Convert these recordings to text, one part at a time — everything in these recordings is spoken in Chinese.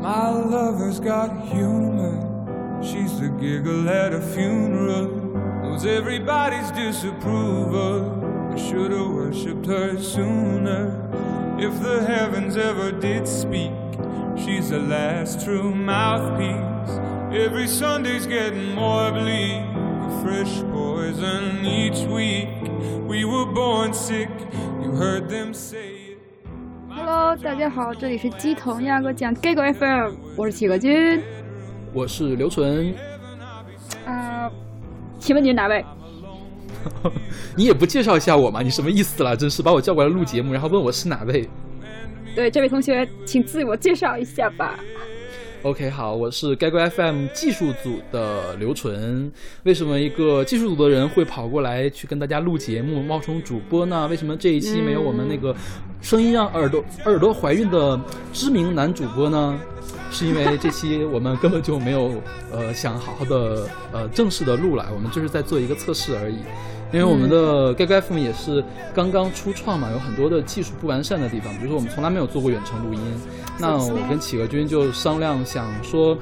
My lover's got humor. She's the giggle at a funeral. Knows everybody's disapproval. I should've worshipped her sooner. If the heavens ever did speak, she's the last true mouthpiece. Every Sunday's getting more bleak. Fresh poison each week. We were born sick. You heard them say. Hello，大家好，这里是鸡同鸭哥讲 Gay 狗 FM，我是企鹅君。我是刘纯，啊、请问你是哪位？你也不介绍一下我吗？你什么意思啦？真是把我叫过来录节目，然后问我是哪位对，这位同学，请自我介绍一下吧。？OK，好，我是该归 FM 技术组的刘纯。为什么一个技术组的人会跑过来去跟大家录节目，冒充主播呢？为什么这一期没有我们那个声音让耳朵耳朵怀孕的知名男主播呢？是因为这期我们根本就没有呃想好好的呃正式的录来，我们就是在做一个测试而已。因为我们的该该 FM 也是刚刚初创嘛，有很多的技术不完善的地方，比如说我们从来没有做过远程录音。那我跟企鹅君就商量，想说，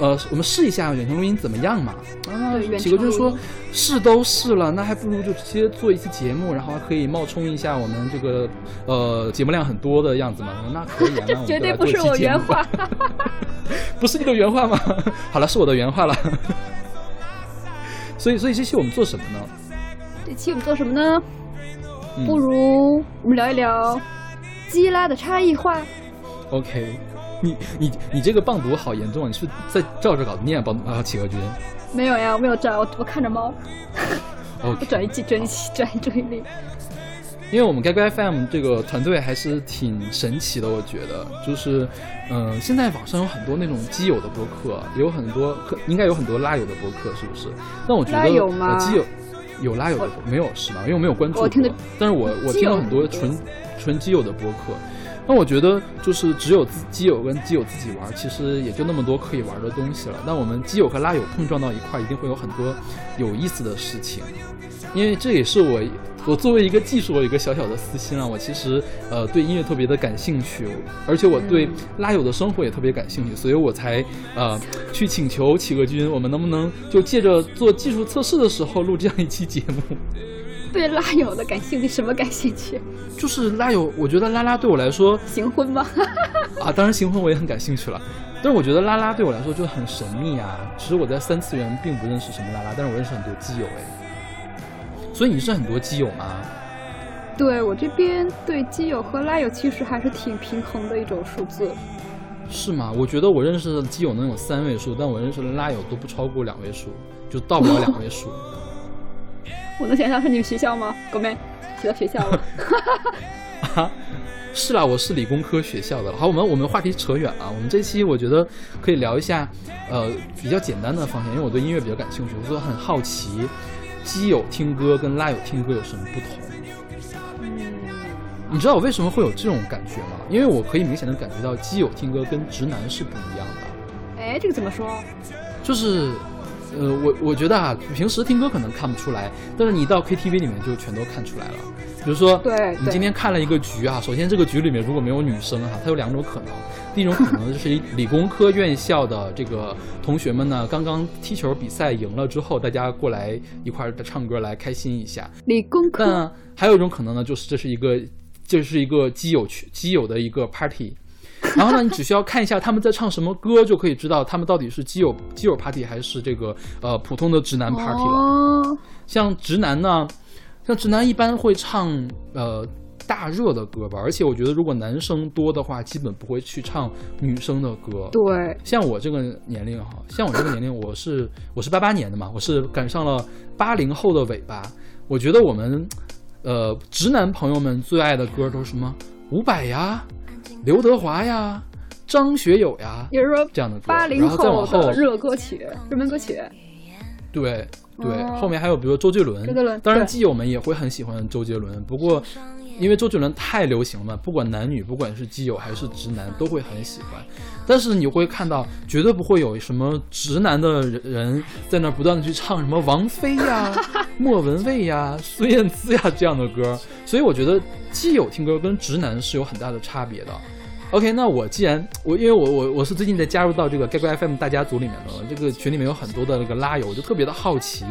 呃，我们试一下远程录音怎么样嘛？啊对，远企鹅君说试都试了，那还不如就直接做一期节目，然后还可以冒充一下我们这个呃节目量很多的样子嘛。那可以啊，那我们 绝对不是我原话。不是你的原话吗？好了，是我的原话了。所以，所以这期我们做什么呢？这期我们做什么呢？嗯不如我们聊一聊基拉的差异化。OK，你你你这个棒读好严重啊！你是不是在照着稿子念棒啊？企鹅君没有呀，我没有照，我我看着猫，我转移记转移转移注意力。因为我们该该 FM 这个团队还是挺神奇的，我觉得就是，嗯、现在网上有很多那种基友的播客，也有很多可应该有很多拉友的播客，是不是？但我觉得拉友吗呃基友有拉友的播没有是吧？因为我没有关注过，但是我我听了很多纯纯基友的播客。那我觉得就是只有自基友跟基友自己玩，其实也就那么多可以玩的东西了。那我们基友和拉友碰撞到一块，一定会有很多有意思的事情。因为这也是我我作为一个技术，我有一个小小的私心啊，我其实呃对音乐特别的感兴趣，而且我对拉友的生活也特别感兴趣，所以我才呃去请求企鹅君，我们能不能就借着做技术测试的时候录这样一期节目？对拉友的感兴趣，什么感兴趣？就是拉友，我觉得拉拉对我来说行婚吗？啊，当然行婚我也很感兴趣了。但是我觉得拉拉对我来说就很神秘啊。其实我在三次元并不认识什么拉拉，但是我认识很多基友哎。所以你是很多基友吗？对我这边对基友和拉友其实还是挺平衡的一种数字。是吗？我觉得我认识的基友能有三位数，但我认识的拉友都不超过两位数，就到不了两位数。我能想象是你们学校吗？狗妹，提到学校了。啊，是啦，我是理工科学校的。好，我们我们话题扯远了，我们这期我觉得可以聊一下，呃，比较简单的方向，因为我对音乐比较感兴趣，我说很好奇，基友听歌跟拉友听歌有什么不同？你知道我为什么会有这种感觉吗？因为我可以明显的感觉到基友听歌跟直男是不一样的。哎，这个怎么说？就是，呃，我我觉得啊，平时听歌可能看不出来，但是你到 KTV 里面就全都看出来了。比如说，对对你今天看了一个局啊，首先这个局里面如果没有女生哈、它有两种可能。第一种可能就是 理工科院校的这个同学们呢，刚刚踢球比赛赢了之后，大家过来一块儿唱歌来开心一下。理工科但还有一种可能呢，就是这是一个这是一个基友群基友的一个 party，然后呢，你只需要看一下他们在唱什么歌，就可以知道他们到底是基友基友 party 还是这个呃普通的直男 party 了。哦，像直男呢，像直男一般会唱呃大热的歌吧，而且我觉得如果男生多的话，基本不会去唱女生的歌。对，像我这个年龄哈，像我这个年龄，我是我是八八年的嘛，我是赶上了八零后的尾巴。我觉得我们呃直男朋友们最爱的歌都是什么伍佰呀、刘德华呀、张学友呀也是说这样的歌，八零然后的热歌曲、热门歌曲。对对，哦。后面还有比如周杰伦，周杰伦当然基友们也会很喜欢周杰伦，不过因为周杰伦太流行了，不管男女，不管是基友还是直男，都会很喜欢。但是你会看到，绝对不会有什么直男的人在那不断的去唱什么王菲呀、莫文蔚呀、孙燕姿呀这样的歌。所以我觉得基友听歌跟直男是有很大的差别的。OK，那我既然我因为我我我是最近在加入到这个 Gag FM 大家族里面的，这个群里面有很多的那个拉友，我就特别的好奇，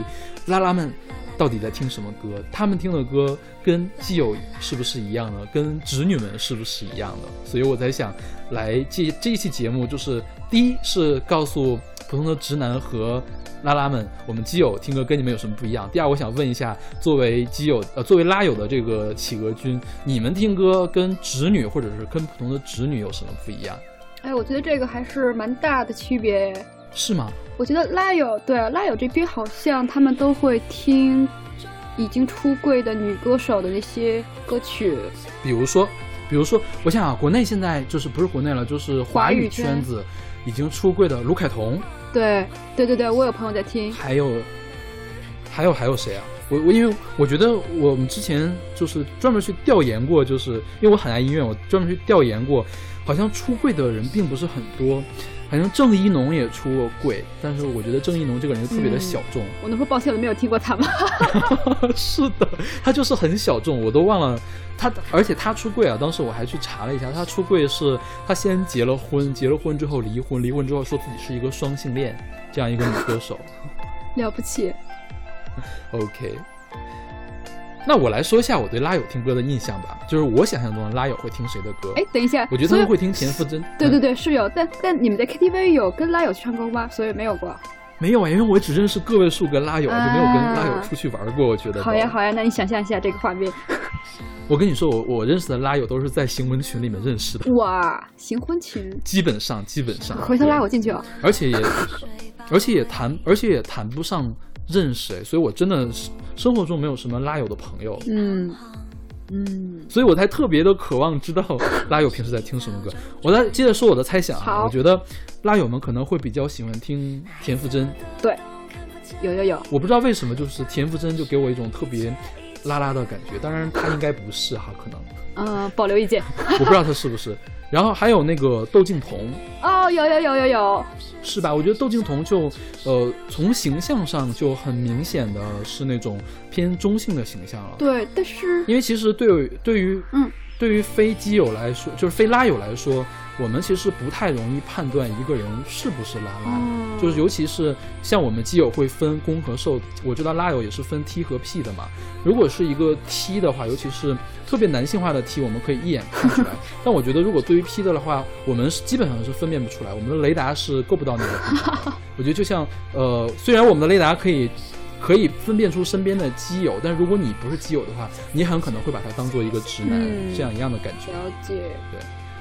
拉拉们到底在听什么歌？他们听的歌跟基友是不是一样的？跟侄女们是不是一样的？所以我在想，来这这一期节目，就是第一是告诉普通的直男和拉拉们，我们基友听歌跟你们有什么不一样？第二，我想问一下，作为基友呃，作为拉友的这个企鹅君，你们听歌跟侄女或者是跟普通的侄女有什么不一样？哎，我觉得这个还是蛮大的区别。是吗？我觉得拉友对拉友这边好像他们都会听已经出柜的女歌手的那些歌曲，比如说，比如说，我想啊，国内现在就是不是国内了，就是华语圈子已经出柜的卢凯彤，对对对对，我有朋友在听。还有还有还有谁啊？我我因为我觉得我们之前就是专门去调研过，就是因为我很爱音乐，我专门去调研过，好像出柜的人并不是很多。好像郑一农也出过柜，但是我觉得郑一农这个人就特别的小众。我能说抱歉，我没有听过他吗。是的，他就是很小众，我都忘了他，而且他出柜啊，当时我还去查了一下，他出柜是他先结了婚，结了婚之后离婚，离婚之后说自己是一个双性恋，这样一个女歌手。了不起，OK，那我来说一下我对拉友听歌的印象吧，就是我想象中的拉友会听谁的歌？哎，等一下，我觉得他们会听田馥甄。嗯对对对，是有，但但你们在 KTV 有跟拉友去唱歌吗？所以没有过。没有啊，因为我只认识个位数个拉友，啊就没有跟拉友出去玩过。我觉得好呀好呀，那你想象一下这个画面。我跟你说，我我认识的拉友都是在行文群里面认识的，哇，行婚群，基本上基本上。回头拉我进去哦。而且也，而且也谈，而且也谈不上认识哎，所以我真的是生活中没有什么拉友的朋友，嗯嗯，所以我才特别的渴望知道拉友平时在听什么歌。我再接着说我的猜想啊，我觉得拉友们可能会比较喜欢听田馥甄，对，有有有，我不知道为什么，就是田馥甄就给我一种特别拉拉的感觉，当然他应该不是哈，可能。嗯、保留意见。我不知道他是不是。然后还有那个窦靖童，哦，有有有有有，是吧？我觉得窦靖童就，呃，从形象上就很明显的是那种偏中性的形象了。对，但是因为其实对对于嗯对于非基友来说，就是非拉友来说，我们其实不太容易判断一个人是不是拉拉。哦就是尤其是像我们基友会分攻和受，我知道拉友也是分 T 和 P 的嘛。如果是一个 T 的话，尤其是特别男性化的 T，我们可以一眼看出来。但我觉得如果对于 P 的的话，我们是基本上是分辨不出来，我们的雷达是够不到那个地方。我觉得就像呃，虽然我们的雷达可以。可以分辨出身边的基友，但如果你不是基友的话，你很可能会把他当做一个直男，嗯这样一样的感觉。了解。对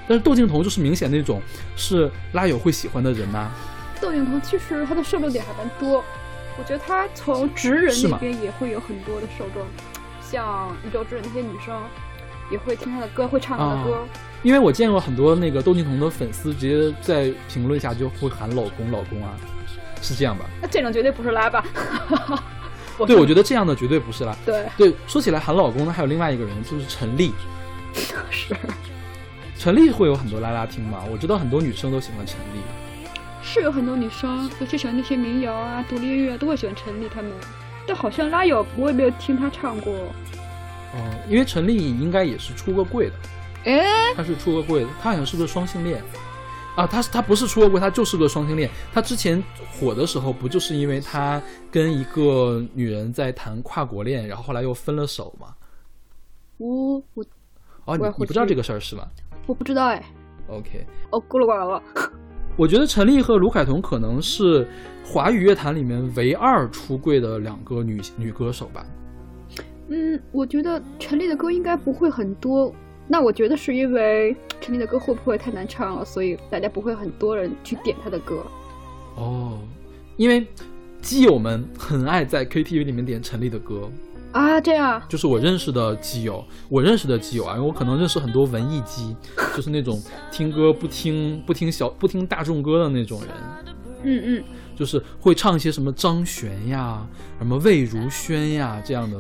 但是窦靖童就是明显那种是拉友会喜欢的人呐、窦靖童其实他的受众点还蛮多，我觉得他从直人是吗那边也会有很多的受众，像宇宙之人那些女生也会听他的歌，会唱他的歌。因为我见过很多那个窦靖童的粉丝，直接在评论下就会喊老公老公啊，是这样吧？那这种绝对不是拉吧？对，我觉得这样的绝对不是拉。对对，说起来喊老公呢，还有另外一个人就是陈粒，是陈粒会有很多拉拉听吗？我知道很多女生都喜欢陈粒。是有很多女生，尤其喜欢那些民谣啊、独立音乐，都会喜欢陈粒他们。但好像拉友我也没有听他唱过。哦、因为陈丽应该也是出过柜的，哎，她是出过柜的，她好像是个双性恋。啊，她她不是出过柜，她就是个双性恋。她之前火的时候，不就是因为她跟一个女人在谈跨国恋，然后后来又分了手吗？我我哦，你你不知道这个事儿是吗我不知道哎。？OK，哦，孤陋寡闻了。我觉得陈丽和卢凯彤可能是华语乐坛里面唯二出柜的两个女女歌手吧。嗯，我觉得陈粒的歌应该不会很多。那我觉得是因为陈粒的歌会不会太难唱了，所以大家不会很多人去点他的歌。哦，因为基友们很爱在 KTV 里面点陈粒的歌，啊，这样就是我认识的基友，我认识的基友啊，因为我可能认识很多文艺基，就是那种听歌不听不听小不听大众歌的那种人，嗯嗯，就是会唱一些什么张悬呀、什么魏如萱呀这样的，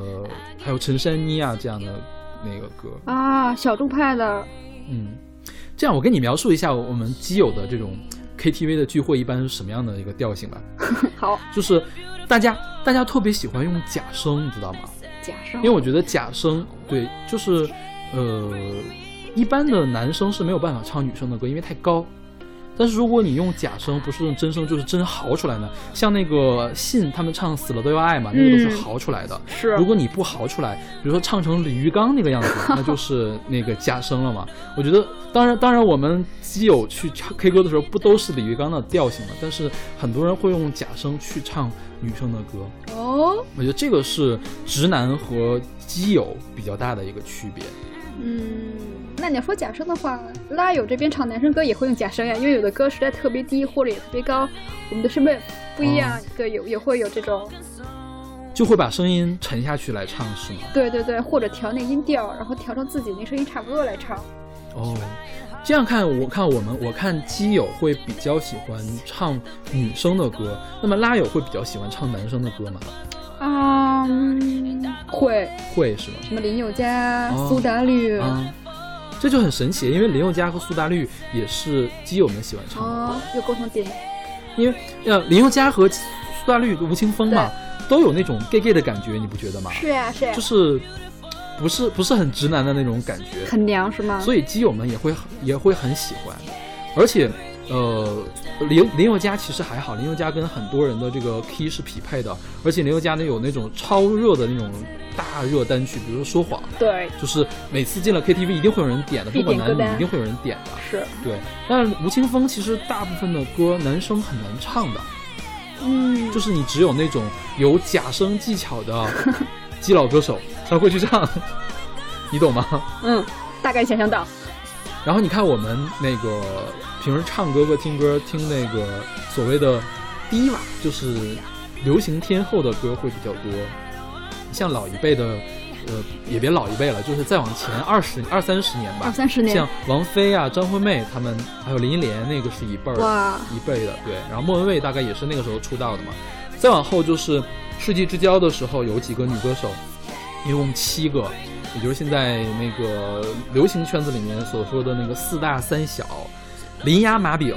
还有陈珊妮啊这样的那个歌。啊，小众派的，嗯，这样我跟你描述一下我们基友的这种 KTV 的聚会一般是什么样的一个调性吧。好就是大家大家特别喜欢用假声，你知道吗？假声，因为我觉得假声对，就是呃，一般的男生是没有办法唱女生的歌，因为太高。但是如果你用假声，不是用真声，就是真嚎出来呢，像那个信他们唱死了都要爱嘛，那个都是嚎出来的。是如果你不嚎出来，比如说唱成李玉刚那个样子，那就是那个假声了嘛。我觉得，当然，当然，我们基友去唱 K 歌的时候，不都是李玉刚的调性嘛？但是很多人会用假声去唱女生的歌，哦，我觉得这个是直男和基友比较大的一个区别。嗯，那你要说假声的话，拉友这边唱男生歌也会用假声呀，因为有的歌实在特别低或者也特别高，我们的身份不一样，对，有也会有这种，就会把声音沉下去来唱，是吗？对对对，或者调那音调，然后调成自己那声音差不多来唱。哦，这样看，我看我们，我看基友会比较喜欢唱女生的歌，那么拉友会比较喜欢唱男生的歌吗？嗯，会会是吗？什么林宥嘉、哦苏打绿，啊，这就很神奇，因为林宥嘉和苏打绿也是基友们喜欢唱的，哦，有共同点。因为呃，林宥嘉和苏打绿、吴青峰嘛，都有那种 gay gay 的感觉，你不觉得吗？是呀是呀就，是不是不是很直男的那种感觉，很娘是吗？所以基友们也会也会很喜欢，而且呃，林林宥嘉其实还好，林宥嘉跟很多人的这个 key 是匹配的，而且林宥嘉呢有那种超热的那种大热单曲，比如说说谎，对，就是每次进了 KTV 一定会有人点的，不管男女一定会有人点的。是，对，但是吴青峰其实大部分的歌男生很难唱的，嗯，就是你只有那种有假声技巧的 基佬歌手才会去唱，你懂吗？嗯，大概想象到。然后你看我们那个平时唱歌和听歌，听那个所谓的低瓦，就是流行天后的歌会比较多。像老一辈的，呃，也别老一辈了，就是再往前二十二三十年吧，二三十年像王菲啊、张惠妹他们，还有林忆莲，那个是一辈儿哇一辈的，对。然后莫文蔚大概也是那个时候出道的嘛。再往后就是世纪之交的时候，有几个女歌手，一共七个，也就是现在那个流行圈子里面所说的那个四大三小，林丫马饼，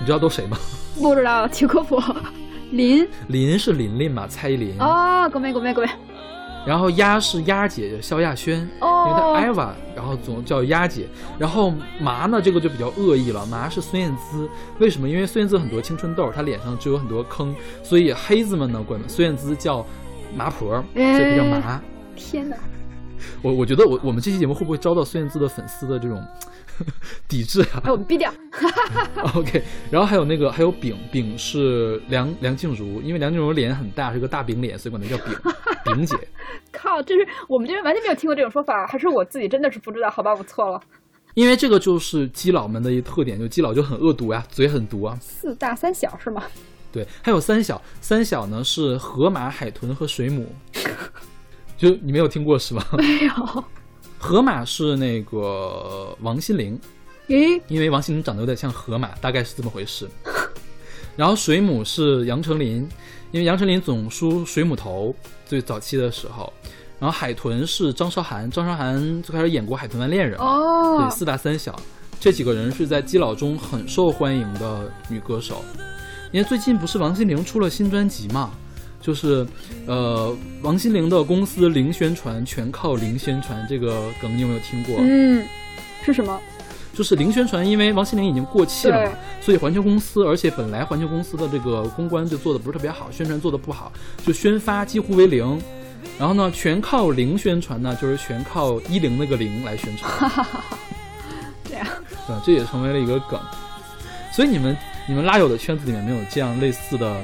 你知道都谁吗？不知道，请科普。林林是琳琳嘛，蔡依林，哦，狗妹狗妹狗妹，然后丫是丫姐萧亚轩，哦因为她艾娃，然后总叫丫姐。然后麻呢，这个就比较恶意了，麻是孙燕姿。为什么？因为孙燕姿很多青春痘，她脸上就有很多坑，所以黑子们呢管孙燕姿叫麻婆，所以她叫麻。天哪！我我觉得我我们这期节目会不会招到孙燕姿的粉丝的这种 抵制啊哎，我们毙掉。OK，然后还有那个还有饼，饼是梁梁静茹，因为梁静茹脸很大，是个大饼脸，所以管她叫饼 饼姐。靠，这是我们这边完全没有听过这种说法，还是我自己真的是不知道？好吧，我错了。因为这个就是基佬们的一特点，就基佬就很恶毒呀，嘴很毒啊。四大三小是吗？对，还有三小，三小呢是河马、海豚和水母，就你没有听过是吧？没有。河马是那个王心凌，诶，因为王心凌长得有点像河马，大概是这么回事。然后水母是杨丞琳，因为杨丞琳总梳水母头，最早期的时候。然后海豚是张韶涵，张韶涵最开始演过《海豚湾恋人》哦对，，四大三小这几个人是在基佬中很受欢迎的女歌手。因为最近不是王心凌出了新专辑嘛，就是呃王心凌的公司零宣传，全靠零宣传这个梗你有没有听过？嗯，是什么？就是零宣传，因为王心凌已经过气了嘛，所以环球公司，而且本来环球公司的这个公关就做的不是特别好，宣传做的不好，就宣发几乎为零。然后呢，全靠零宣传呢，就是全靠一零那个零来宣传。这样，对，这也成为了一个梗。所以你们你们拉友的圈子里面没有这样类似的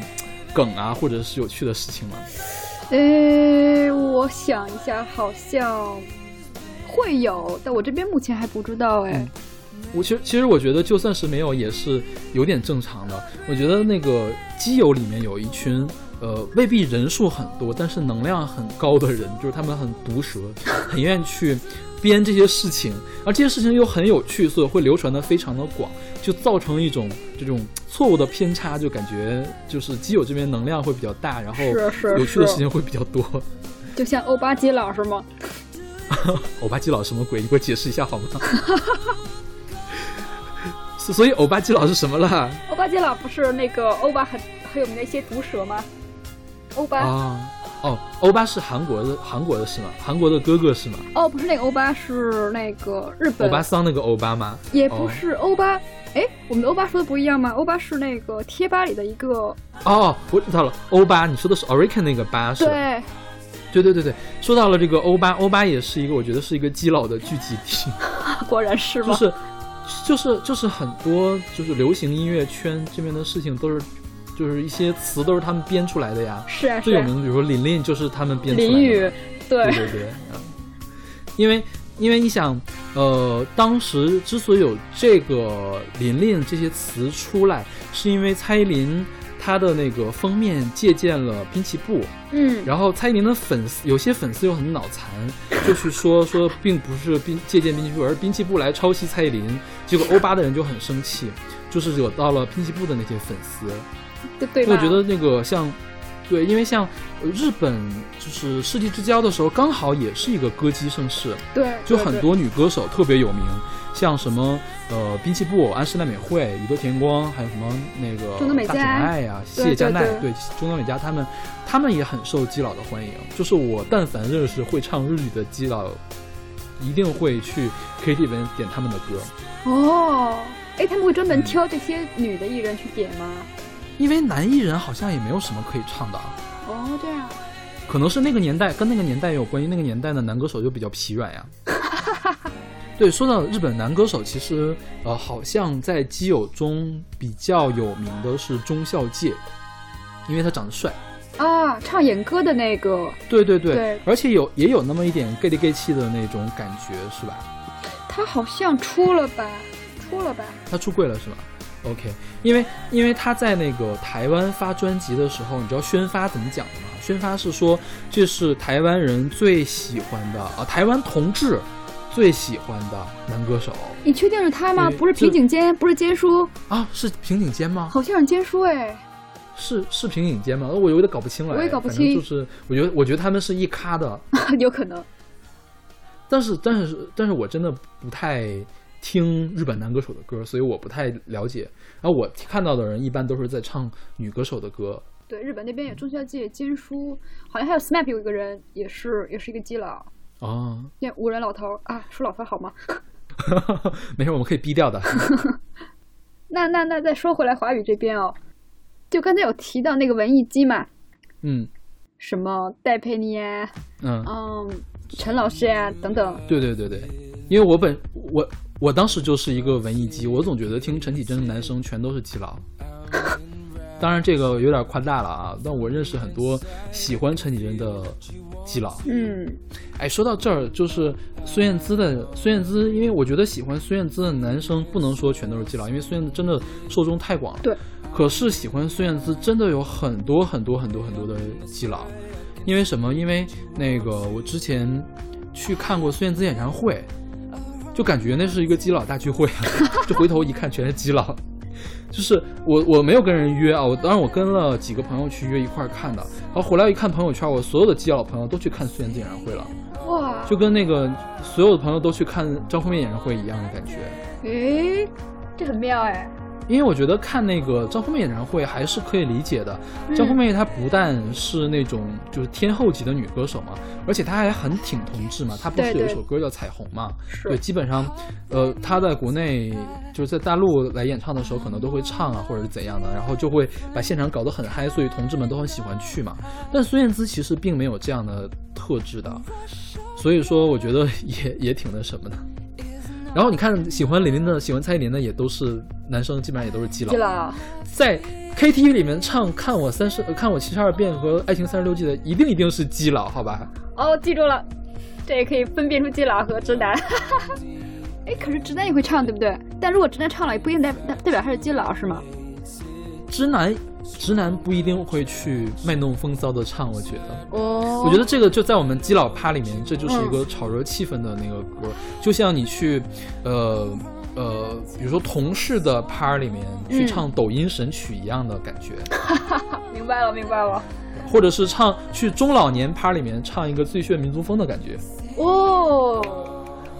梗啊，或者是有趣的事情吗？诶，我想一下，好像会有，但我这边目前还不知道哎。我其实其实我觉得就算是没有，也是有点正常的。我觉得那个基友里面有一群。呃，未必人数很多，但是能量很高的人，就是他们很毒舌，很愿意去编这些事情，而这些事情又很有趣，所以会流传的非常的广，就造成一种这种错误的偏差，就感觉就是基友这边能量会比较大，然后有趣的是事情会比较多。就像欧巴基佬是吗？欧巴基佬什么鬼？你给我解释一下好吗？所所以欧巴基佬是什么啦？欧巴基佬不是那个欧巴很很有名的一些毒蛇吗？欧巴，啊哦，欧巴是韩国的，韩国的是吗？韩国的哥哥是吗？哦，不是那个欧巴，是那个日本欧巴桑那个欧巴吗？也不是欧巴。哎，我们的欧巴说的不一样吗？欧巴是那个贴吧里的一个。哦，我知道了，欧巴，你说的是 Orican 那个巴是吧？对。对对对对，说到了这个欧巴，欧巴也是一个，我觉得是一个基佬的聚集地。果然是吗？就是，就是就是很多就是流行音乐圈这边的事情都是，就是一些词都是他们编出来的呀。是啊，最有名的，比如说琳琳就是他们编出来的。淋雨，对对对，因为因为你想，呃，当时之所以有这个琳琳这些词出来，是因为蔡依林。他的那个封面借鉴了滨崎步，嗯，然后蔡依林的粉丝有些粉丝又很脑残，就去说说并不是滨借鉴滨崎步，而滨崎步来抄袭蔡依林，结果欧巴的人就很生气，就是惹到了滨崎步的那些粉丝，对对，我觉得那个像，对，因为像日本就是世纪之交的时候，刚好也是一个歌姬盛世，对，就很多女歌手特别有名。像什么呃，滨崎步、安室奈美惠、宇多田光，还有什么那个大冢爱呀、谢佳奈，对中岛美嘉他们，他们也很受基佬的欢迎。就是我但凡认识会唱日语的基佬，一定会去 KTV 点他们的歌。哦，哎，他们会专门挑这些女的艺人去点吗？因为男艺人好像也没有什么可以唱的。哦，对啊。可能是那个年代跟那个年代也有关系，那个年代的男歌手就比较疲软呀。对，说到日本男歌手，其实呃，好像在基友中比较有名的是中孝介，因为他长得帅啊，唱演歌的那个。对对对，而且有也有那么一点 gay 里 gay 气的那种感觉，是吧？他好像出了吧，出了吧？他出柜了是吗？OK，因为因为他在那个台湾发专辑的时候，你知道宣发怎么讲的吗？宣发是说这是台湾人最喜欢的啊，台湾同志。最喜欢的男歌手，你确定是他吗？不是平井坚，不是坚叔啊？是平井坚吗？好像是坚叔哎，是是平井坚吗？我有点搞不清了。我也搞不清，就是我觉得我觉得他们是一咖的，有可能。但是但是但是我真的不太听日本男歌手的歌，所以我不太了解。然后我看到的人一般都是在唱女歌手的歌。对，日本那边有中孝介、坚叔，好像还有 SMAP 有一个人也是也是一个基佬。哦，那五人老头啊，说老头好吗？没事，我们可以逼掉的。那那那再说回来，华语这边哦，就刚才有提到那个文艺基嘛，嗯，什么戴佩妮啊，嗯嗯，陈老师呀等等。对对对对，因为我本我我当时就是一个文艺机，我总觉得听陈绮贞的男生全都是基佬。当然这个有点夸大了啊，但我认识很多喜欢陈绮贞的基佬。嗯，哎，说到这儿，就是孙燕姿的孙燕姿，因为我觉得喜欢孙燕姿的男生不能说全都是基佬，因为孙燕姿真的受众太广了。对。可是喜欢孙燕姿真的有很多很多很多很多的基佬，因为什么？因为那个我之前去看过孙燕姿演唱会，就感觉那是一个基佬大聚会啊，就回头一看全是基佬。就是我我没有跟人约啊，我当然我跟了几个朋友去约一块看的，然后回来一看朋友圈，我所有的基佬朋友都去看孙燕姿演唱会了，哇，就跟那个所有的朋友都去看张惠妹演唱会一样的感觉，诶，这很妙哎。因为我觉得看那个张惠妹演唱会还是可以理解的。张惠妹她不但是那种就是天后级的女歌手嘛，而且她还很挺同志嘛。她不是有一首歌叫《彩虹》嘛？对，基本上，呃，她在国内就是在大陆来演唱的时候，可能都会唱啊，或者是怎样的，然后就会把现场搞得很嗨，所以同志们都很喜欢去嘛。但孙燕姿其实并没有这样的特质的，所以说我觉得也也挺那什么的。然后你看，喜欢李林的、喜欢蔡依林的也都是男生，基本上也都是基佬。基佬在 KTV 里面唱《看我三十看我七十二变》和《爱情三十六计》的，一定一定是基佬，好吧？哦，记住了，这也可以分辨出基佬和直男。哎，可是直男也会唱，对不对？但如果直男唱了，也不一定代代代表他是基佬，是吗？直男。直男不一定会去卖弄风骚的唱，我觉得。哦。我觉得这个就在我们基佬趴里面，这就是一个炒热气氛的那个歌，就像你去，呃呃，比如说同事的趴里面去唱抖音神曲一样的感觉。哈哈哈，明白了，明白了。或者是唱去中老年趴里面唱一个最炫民族风的感觉。哦。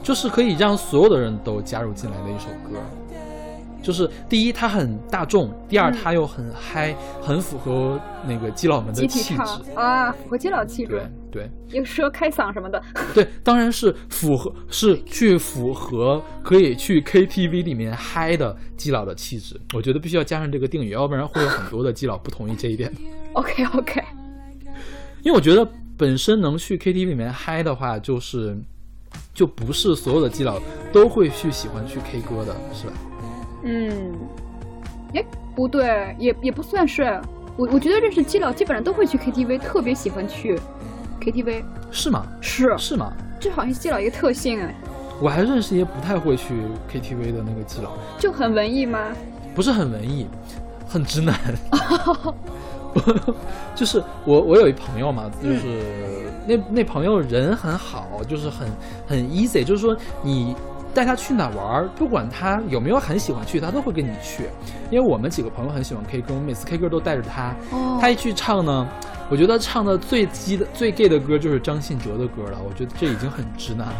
就是可以让所有的人都加入进来的一首歌。就是第一它很大众，第二嗯它又很嗨，很符合那个基佬们的气质。啊，符合基佬气对质，对有时候开嗓什么的。对，当然是符合是去符合可以去 KTV 里面嗨的基佬的气质。我觉得必须要加上这个定语，要不然会有很多的基佬不同意这一点。OK OK，因为我觉得本身能去 KTV 里面嗨的话，就是就不是所有的基佬都会去喜欢去 K 歌的，是吧？嗯，哎，不对，也也不算是。我我觉得认识基佬基本上都会去 KTV，特别喜欢去 KTV，是吗？是，是吗？这好像是基佬一个特性哎，我还认识一些不太会去 KTV 的那个基佬，就很文艺吗？不是很文艺，很直男。就是我，我有一朋友嘛，就是、那那朋友人很好，就是很很 easy，就是说你带他去哪玩儿，不管他有没有很喜欢去，他都会跟你去。因为我们几个朋友很喜欢 K 歌，我们每次 K 歌都带着他。哦他一去唱呢，我觉得唱的最基的、最 gay 的歌就是张信哲的歌了。我觉得这已经很直男了。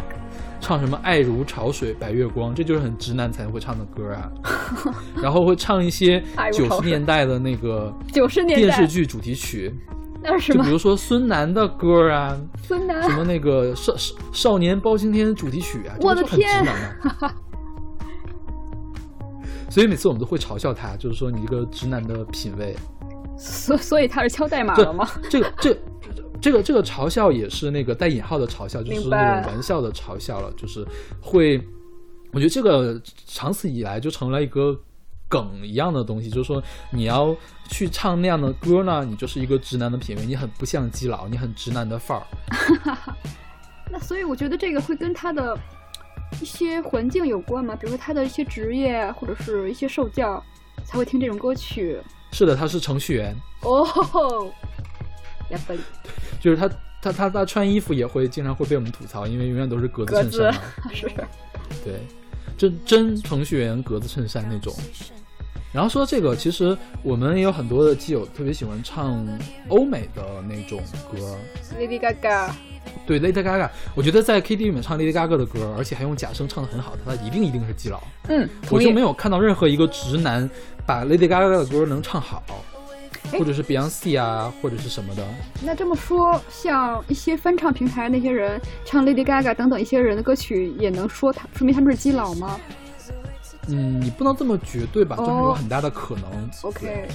唱什么“爱如潮水白月光”，这就是很直男才会唱的歌啊。然后会唱一些九十年代的那个九十年代电视剧主题曲，就 比？如说孙楠的歌啊，孙楠什么那个少少少年包青天主题曲啊，这我的个就很直天男啊。所以每次我们都会嘲笑他，就是说你这个直男的品味。所所以他是敲代码对了吗？这个这这个这个嘲笑也是那个带引号的嘲笑，就是那种玩笑的嘲笑了，就是会，我觉得这个长此以来就成了一个梗一样的东西，就是说你要去唱那样的歌呢，你就是一个直男的品味，你很不像基佬，你很直男的范儿。那所以我觉得这个会跟他的一些环境有关嘛，比如说他的一些职业或者是一些受教，才会听这种歌曲。是的，他是程序员，哦，呀不，就是他他他他穿衣服也会经常会被我们吐槽，因为永远都是格子衬衫嘛。是对，真真程序员格子衬衫那种。然后说这个，其实我们也有很多的基友特别喜欢唱欧美的那种歌。Lady Gaga。对，Lady Gaga，我觉得在 KTV 里面唱 Lady Gaga 的歌，而且还用假声唱的很好，他一定一定是基佬。嗯，我就没。有看到任何一个直男把 Lady Gaga 的歌能唱好，哎或者是 Beyonce 啊，或者是什么的。那这么说，像一些翻唱平台那些人唱 Lady Gaga 等等一些人的歌曲，也能说他说明他们是基佬吗嗯，你不能这么绝对吧，就是有哦很大的可能。？OK，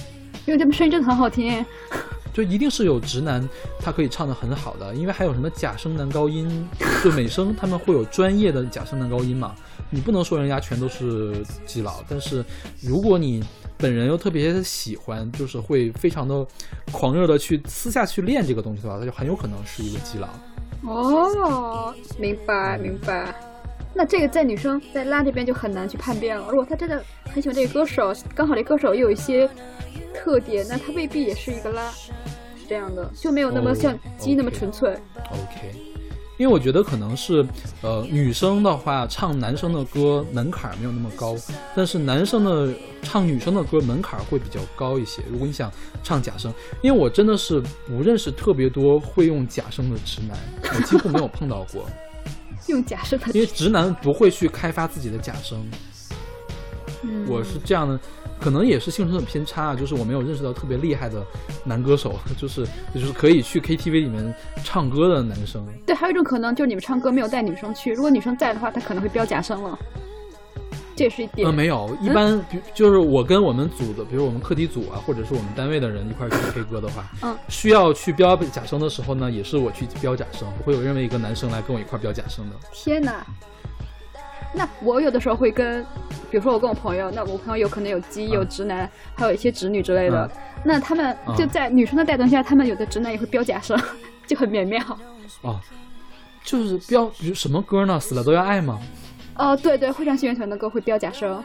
因为他们声音真的很好听。就一定是有直男，他可以唱的很好的，因为还有什么假声男高音，就美声他们会有专业的假声男高音嘛，你不能说人家全都是基佬，但是如果你本人又特别喜欢，就是会非常的狂热的去私下去练这个东西的话，他就很有可能是一个基佬。哦，明白明白。那这个在女生在拉这边就很难去判别了。如果她真的很喜欢这个歌手，刚好这歌手又有一些特点，那她未必也是一个拉，是这样的，就没有那么哦像鸡那么纯粹。OK，因为我觉得可能是，呃，女生的话唱男生的歌门槛没有那么高，但是男生的唱女生的歌门槛会比较高一些。如果你想唱假声，因为我真的是不认识特别多会用假声的直男，我几乎没有碰到过，用假声的，因为直男不会去开发自己的假声。嗯我是这样的，可能也是幸存者偏差，啊就是我没有认识到特别厉害的男歌手，就是就是可以去 KTV 里面唱歌的男生。对，还有一种可能就是你们唱歌没有带女生去，如果女生在的话，她可能会飙假声了，这也是一点。呃，没有，一般比就是我跟我们组的，比如我们课题组啊，或者是我们单位的人一块去 K 歌的话，嗯，需要去飙假声的时候呢，也是我去飙假声，不会有任何一个男生来跟我一块飙假声的。天哪！那我有的时候会跟，比如说我跟我朋友，那我朋友有可能有基、有直男，还有一些直女之类的。那他们嗯就在女生的带动下，他们有的直男也会飙假声，就很美妙。哦，就是飙比如什么歌呢？死了都要爱吗哦，对对，会唱信乐团的歌会飙假声。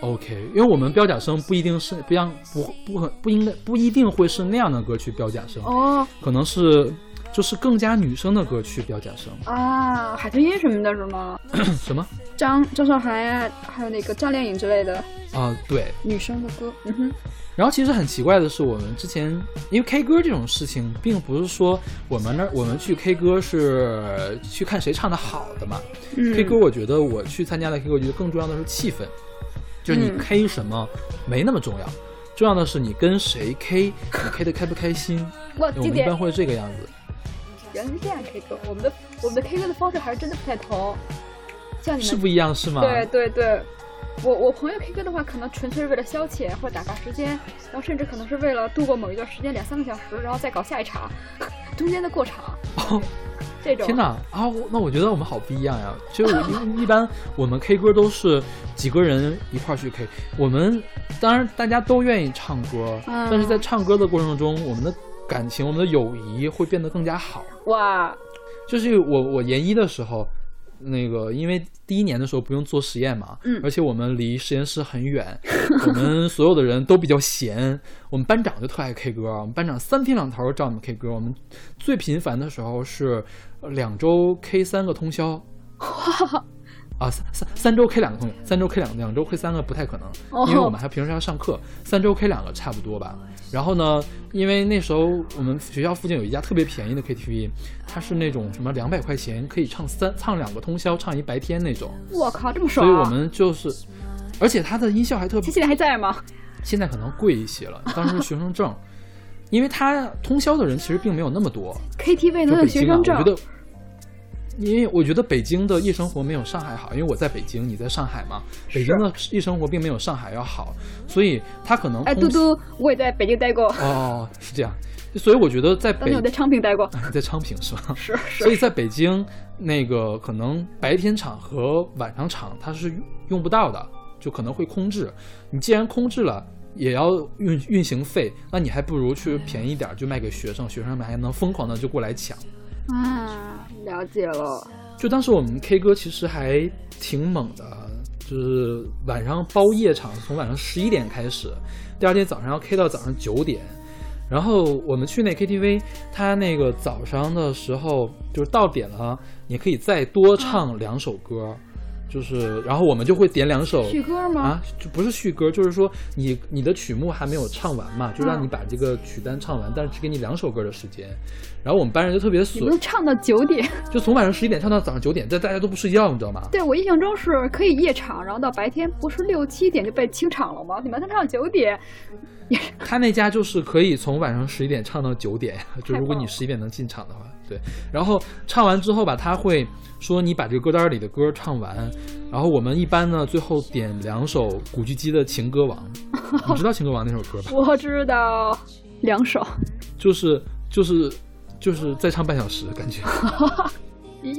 ？OK，因为我们标假声不一定是不像不不很不应该不一定会是那样的歌去标假声，哦可能是就是更加女生的歌去标假声。啊，海豚音什么的是吗？什么张张韶涵呀，还有那个张靓颖之类的啊？对，女生的歌。嗯哼，然后其实很奇怪的是，我们之前因为 K 歌这种事情，并不是说我们那儿我们去 K 歌是去看谁唱的好的嘛。嗯 K 歌我觉得我去参加的 K 歌，我觉得更重要的是气氛，就是你嗯 K 什么没那么重要，重要的是你跟谁 K，你 K 的开不开心。哇，我们一般会这个样子。原来是这样 K 歌，我们的我们的 K 歌的方式还是真的不太同，像你们是不一样是吗？对对对，我我朋友 K 歌的话，可能纯粹是为了消遣或者打发时间，然后甚至可能是为了度过某一段时间两三个小时，然后再搞下一场，中间的过场哦，这种。天哪啊！那我觉得我们好不一样呀。就一一般我们 K 歌都是几个人一块儿去 K，我们当然大家都愿意唱歌，嗯但是在唱歌的过程中，我们的感情、我们的友谊会变得更加好。哇，就是我我研一的时候，那个因为第一年的时候不用做实验嘛，嗯而且我们离实验室很远，我们 所有的人都比较闲，我们班长就特爱 K 歌，我们班长三天两头找我们 K 歌，我们最频繁的时候是呃两周 K 三个通宵。啊，三三三周 K 两个三周 K 两两周 K 三个不太可能，哦因为我们还平时要上课，三周 K 两个差不多吧。然后呢，因为那时候我们学校附近有一家特别便宜的 KTV，它是那种什么两百块钱可以唱三唱两个通宵，唱一白天那种，我靠，这么爽、啊！所以我们就是，而且它的音效还特别他，现在还在吗？现在可能贵一些了，当时学生证，因为它通宵的人其实并没有那么多，KTV 就能有学生证？我觉得。因为我觉得北京的夜生活没有上海好，因为我在北京，你在上海嘛。北京的夜生活并没有上海要好，所以他可能哎，嘟嘟，我也在北京待过，哦是这样，所以我觉得在北当年我在昌平待过。在昌平是吧？是是所以在北京那个可能白天场和晚上场它是用不到的，就可能会空置。你既然空置了，也要运运行费，那你还不如去便宜点儿就卖给学生，学生们还能疯狂的就过来抢。啊，了解了。就当时我们 K 歌其实还挺猛的，就是晚上包夜场，从晚上十一点开始，第二天早上要 K 到早上九点。然后我们去那 KTV，他那个早上的时候就是到点了，你可以再多唱两首歌，就是然后我们就会点两首续歌吗？啊，就不是续歌，就是说你你的曲目还没有唱完嘛，就让嗯你把这个曲单唱完，但是只给你两首歌的时间。然后我们班人就特别你损，们唱到九点？就从晚上十一点唱到早上九点，这大家都不睡觉，你知道吗？对我印象中是可以夜场，然后到白天不是六七点就被清场了吗？你们才唱到九点，他那家就是可以从晚上十一点唱到九点呀，就如果你十一点能进场的话，对。然后唱完之后吧，他会说你把这个歌单里的歌唱完，然后我们一般呢最后点两首古巨基的《情歌王》，你知道《情歌王》那首歌吧？我知道两首，就是就是就是再唱半小时，感觉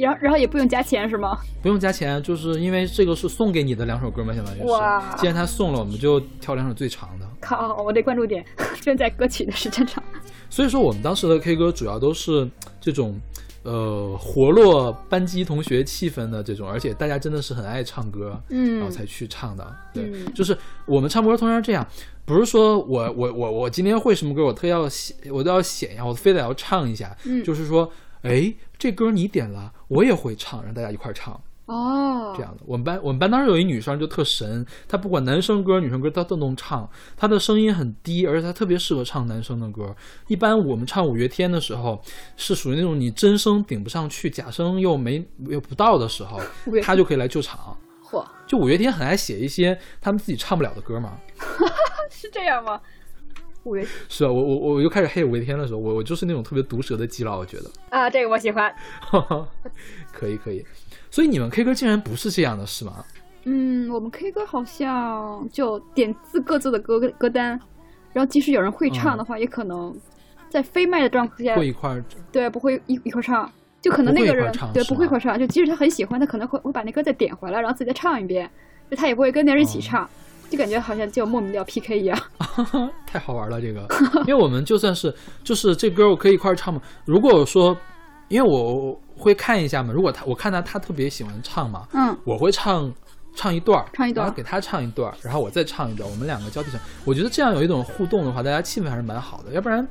然后然后也不用加钱是吗？不用加钱，就是因为这个是送给你的两首歌嘛，相当于哇。既然他送了，我们就挑两首最长的。靠，我得关注点 正在歌曲的时间长。所以说，我们当时的 K 歌主要都是这种，呃，活络班级同学气氛的这种，而且大家真的是很爱唱歌，嗯然后才去唱的。对，嗯就是我们唱歌通常是这样，不是说我我我我今天会什么歌，我特要显我都要显呀，我非得要唱一下，嗯就是说，哎，这歌你点了，我也会唱，让大家一块儿唱。哦，这样的。我们班我们班当时有一女生就特神，她不管男生歌、女生歌她都能唱，她的声音很低，而且她特别适合唱男生的歌。一般我们唱五月天的时候，是属于那种你真声顶不上去，假声又没又不到的时候 她就可以来救场。嚯，就五月天很爱写一些他们自己唱不了的歌嘛。是这样吗？五月 是啊，我我我又开始黑五月天的时候，我我就是那种特别毒舌的基佬，我觉得。啊，这个我喜欢。可以可以，所以你们 K 歌竟然不是这样的，是吗？嗯，我们 K 歌好像就点自各自的歌歌单，然后即使有人会唱的话，也可能在非麦的状况下，会一块儿对不会一一块儿唱，就可能那个人对不会一块儿唱，就即使他很喜欢，他可能会会把那歌再点回来，然后自己再唱一遍，就他也不会跟别人一起哦唱，就感觉好像就莫名的要 PK 一样。太好玩了，这个，因为我们就算是就是这歌我可以一块儿唱嘛。如果说，因为我会看一下嘛，如果他我看他他特别喜欢唱嘛，嗯，我会唱唱一段儿，唱一段儿然后给他唱一段儿，然后我再唱一段儿，我们两个交替唱。我觉得这样有一种互动的话，大家气氛还是蛮好的，要不然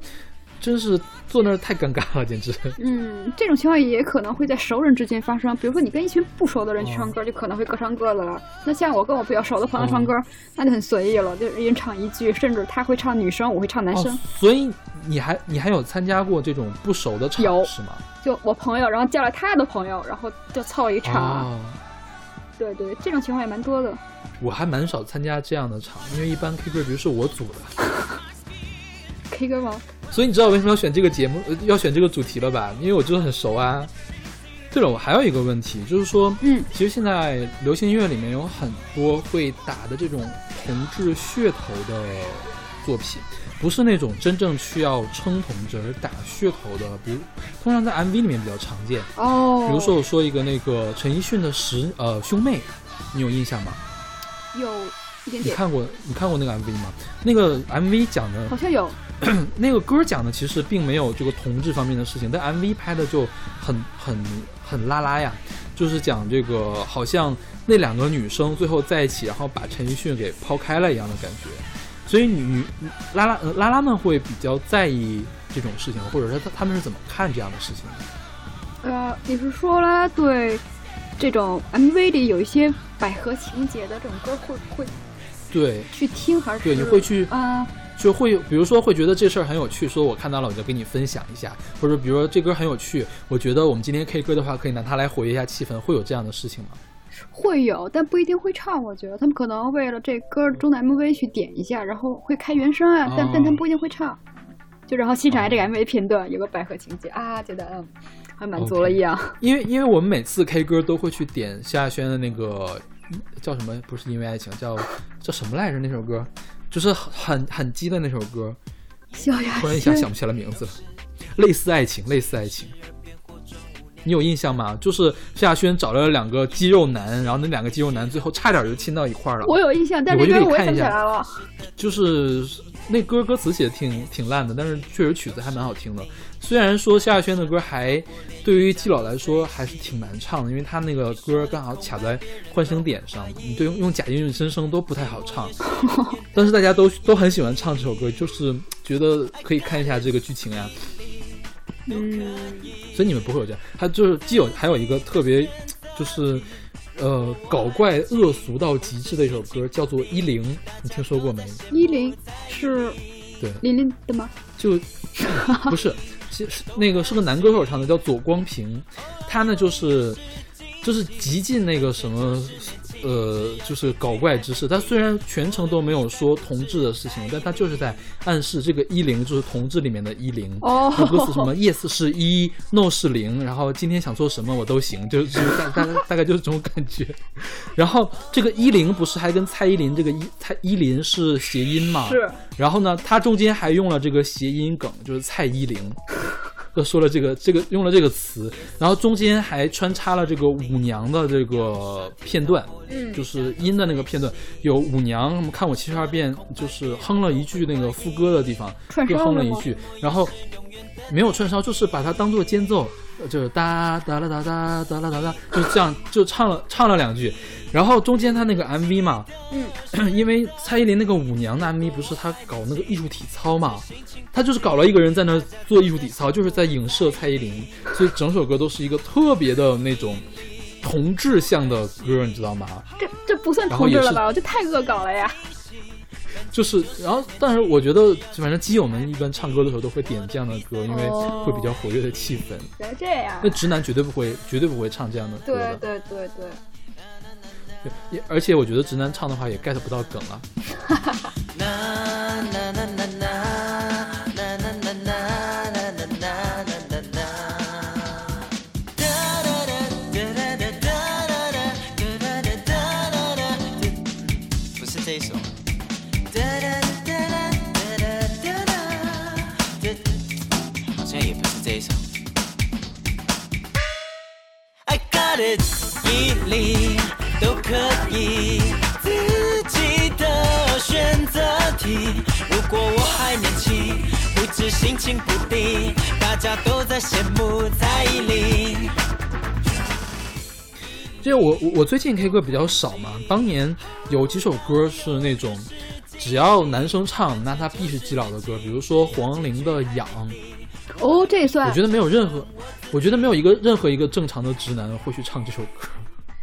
真是坐那儿太尴尬了，简直。嗯，这种情况也可能会在熟人之间发生。比如说，你跟一群不熟的人去唱歌，就可能会各唱各的了。那像我跟我比较熟的朋友唱歌，那就很随意了，就一人唱一句，甚至他会唱女生，我会唱男生。哦，所以你还你还有参加过这种不熟的场有是吗？就我朋友，然后叫了他的朋友，然后就凑一场。哦，对对，这种情况也蛮多的。我还蛮少参加这样的场，因为一般 K 歌局是我组的，K 歌吗？所以你知道为什么要选这个节目，呃要选这个主题了吧？因为我真的很熟啊。对了，我还有一个问题，就是说，嗯，其实现在流行音乐里面有很多会打的这种同志噱头的作品，不是那种真正需要称同志而打噱头的，比如通常在 MV 里面比较常见。哦，比如说，我说一个那个陈奕迅的十呃兄妹，你有印象吗？有一点点，你看过你看过那个 MV 吗？那个 MV 讲的好像有。那个歌讲的其实并没有这个同志方面的事情，但 MV 拍的就很很很拉拉呀，就是讲这个好像那两个女生最后在一起，然后把陈奕迅给抛开了一样的感觉，所以女拉拉呃拉拉们会比较在意这种事情，或者说他他们是怎么看这样的事情的？呃，你是说啦，对这种 MV 里有一些百合情节的这种歌会会对，去听，还是对你会去啊？就会比如说会觉得这事儿很有趣，说我看到了我就跟你分享一下，或者比如说这歌很有趣，我觉得我们今天 K 歌的话可以拿它来活跃一下气氛，会有这样的事情吗？会有，但不一定会唱。我觉得他们可能为了这歌中的 MV 去点一下，然后会开原声啊，但哦但他们不一定会唱。就然后欣赏一下这个 MV 片段，有个百合情节啊，觉得嗯，还满足了一样。因为因为我们每次 K 歌都会去点萧亚轩的那个叫什么？不是因为爱情，叫叫什么来着？那首歌就是很很很激的那首歌，突然一下想不起来名字了。类似爱情，类似爱情，你有印象吗？就是夏亚轩找了两个肌肉男，然后那两个肌肉男最后差点就亲到一块儿了。我有印象，但你回去这歌我看一下不起来了。就是那歌歌词写的挺挺烂的，但是确实曲子还蛮好听的。虽然说萧亚轩的歌还对于基佬来说还是挺难唱的，因为他那个歌刚好卡在换声点上，你对用用假音用、真声都不太好唱。但是大家都都很喜欢唱这首歌，就是觉得可以看一下这个剧情呀。嗯，所以你们不会有这样，他就是既有还有一个特别就是。呃，搞怪恶俗到极致的一首歌叫做《一零》，你听说过没？一零是对，琳琳的吗？就不是，是是那个是个男歌手唱的，叫左光平，他呢就是就是极尽那个什么。呃，就是搞怪之事。他虽然全程都没有说同志的事情，但他就是在暗示这个一零就是同志里面的一零。哦那歌词什么 yes 是一，no 是零，然后今天想做什么我都行，就就是大大大概就是这种感觉。然后这个一零不是还跟蔡依林这个一蔡依林是谐音嘛？是。然后呢，他中间还用了这个谐音梗，就是蔡依林。就说了这个这个用了这个词，然后中间还穿插了这个舞娘的这个片段，嗯就是音的那个片段，有舞娘什么看我七十二变，就是哼了一句那个副歌的地方，又哼了一句，然后没有串烧，就是把它当做间奏，呃就是哒哒啦哒哒哒啦哒哒，就这样就唱了唱了两句，然后中间他那个 MV 嘛，嗯，因为蔡依林那个舞娘的 MV 不是她搞那个艺术体操嘛，她就是搞了一个人在那做艺术体操，就是在影射蔡依林，所以整首歌都是一个特别的那种同志向的歌，你知道吗？这这不算同志了吧？我这太恶搞了呀！就是，然后，但是我觉得，反正基友们一般唱歌的时候都会点这样的歌，因为哦会比较活跃的气氛。原来这样那。直男绝对不会，绝对不会唱这样的歌对的。对对对，对，也而且我觉得直男唱的话也 get 不到梗啊。I got it，一零都可以，自己的选择题。如果我还年轻，不知心情不定，大家都在羡慕蔡依林。因为我我我最近 K 歌比较少嘛，当年有几首歌是那种只要男生唱，那他必是基佬的歌，比如说黄龄的《痒》，哦，这也算我觉得没有任何，我觉得没有一个任何一个正常的直男会去唱这首歌，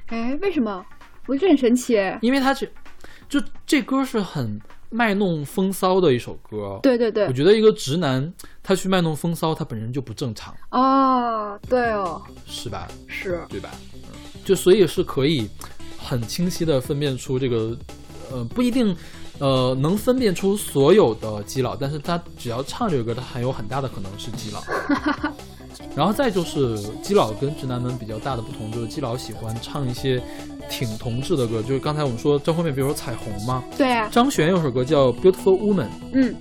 哎，为什么？我觉得很神奇哎。因为他这就这歌是很卖弄风骚的一首歌。对对对我，觉得一个直男他去卖弄风骚，他本身就不正常，哦，对哦，是吧？是对吧？嗯，就所以是可以很清晰的分辨出这个，呃，不一定，呃，能分辨出所有的基佬，但是他只要唱这个歌，他很有很大的可能是基佬。然后再就是基佬跟直男们比较大的不同，就是基佬喜欢唱一些挺同志的歌，就是刚才我们说张惠妹，比如说彩虹嘛，对啊，张悬有首歌叫《Beautiful Woman》，嗯，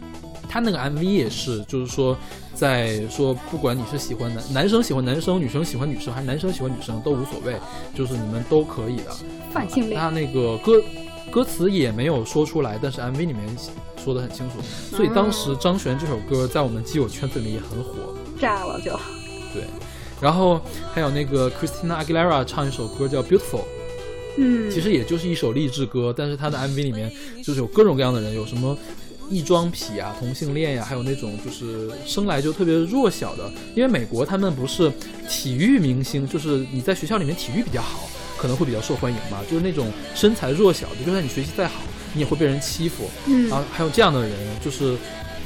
他那个 MV 也是，就是说在说，不管你是喜欢男男生喜欢男生，女生喜欢女生，还是男生喜欢女生都无所谓，就是你们都可以的。泛性恋他那个歌歌词也没有说出来，但是 MV 里面说的很清楚，所以当时张悬这首歌在我们基友圈子里也很火。炸了就，对，然后还有那个 Christina Aguilera 唱一首歌叫《Beautiful》，嗯，其实也就是一首励志歌，但是他的 MV 里面就是有各种各样的人，有什么异装癖啊、同性恋呀、还有那种就是生来就特别弱小的，因为美国他们不是体育明星，就是你在学校里面体育比较好，可能会比较受欢迎吧，就是那种身材弱小的，就算你学习再好，你也会被人欺负。嗯然后还有这样的人，就是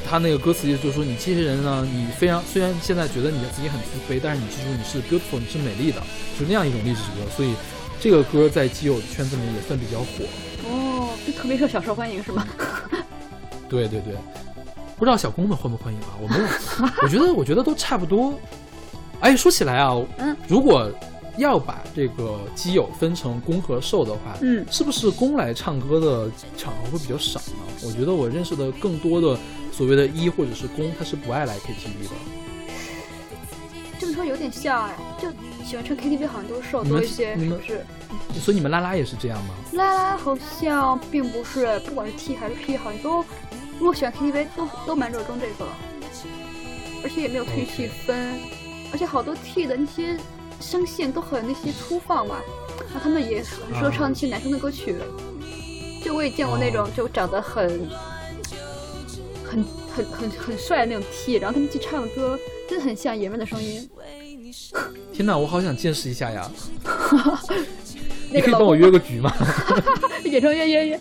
他那个歌词就是说，你这些人呢，你非常虽然现在觉得你自己很自卑，但是你记住你是 beautiful，你是美丽的，就那样一种励志歌。所以这个歌在基友圈子里面也算比较火。哦，就特别受小受欢迎是吗？对对对，不知道小公们欢不欢迎啊？我没有，我觉得我觉得都差不多。哎，说起来啊，嗯，如果要把这个基友分成攻和受的话，嗯是不是攻来唱歌的场合会比较少呢？我觉得我认识的更多的所谓的一或者是攻，他是不爱来 KTV 的。这么说有点像哎，就喜欢唱 KTV 好像都是受多一些，不是？所以你们拉拉也是这样吗？拉拉好像并不是，不管是 T 还是 P，好像都如果喜欢 KTV 都都蛮热衷这个，而且也没有特意去 OK 分而且好多 T 的那些声线都很那些粗放嘛，然后他们也很适合唱那些男生的歌曲。就我也见过那种哦就长得很很很很很帅的那种 T，然后他们去唱的歌真的很像爷们的声音。天哪，我好想见识一下呀！那个老你可以帮我约个局吗？演唱约约约，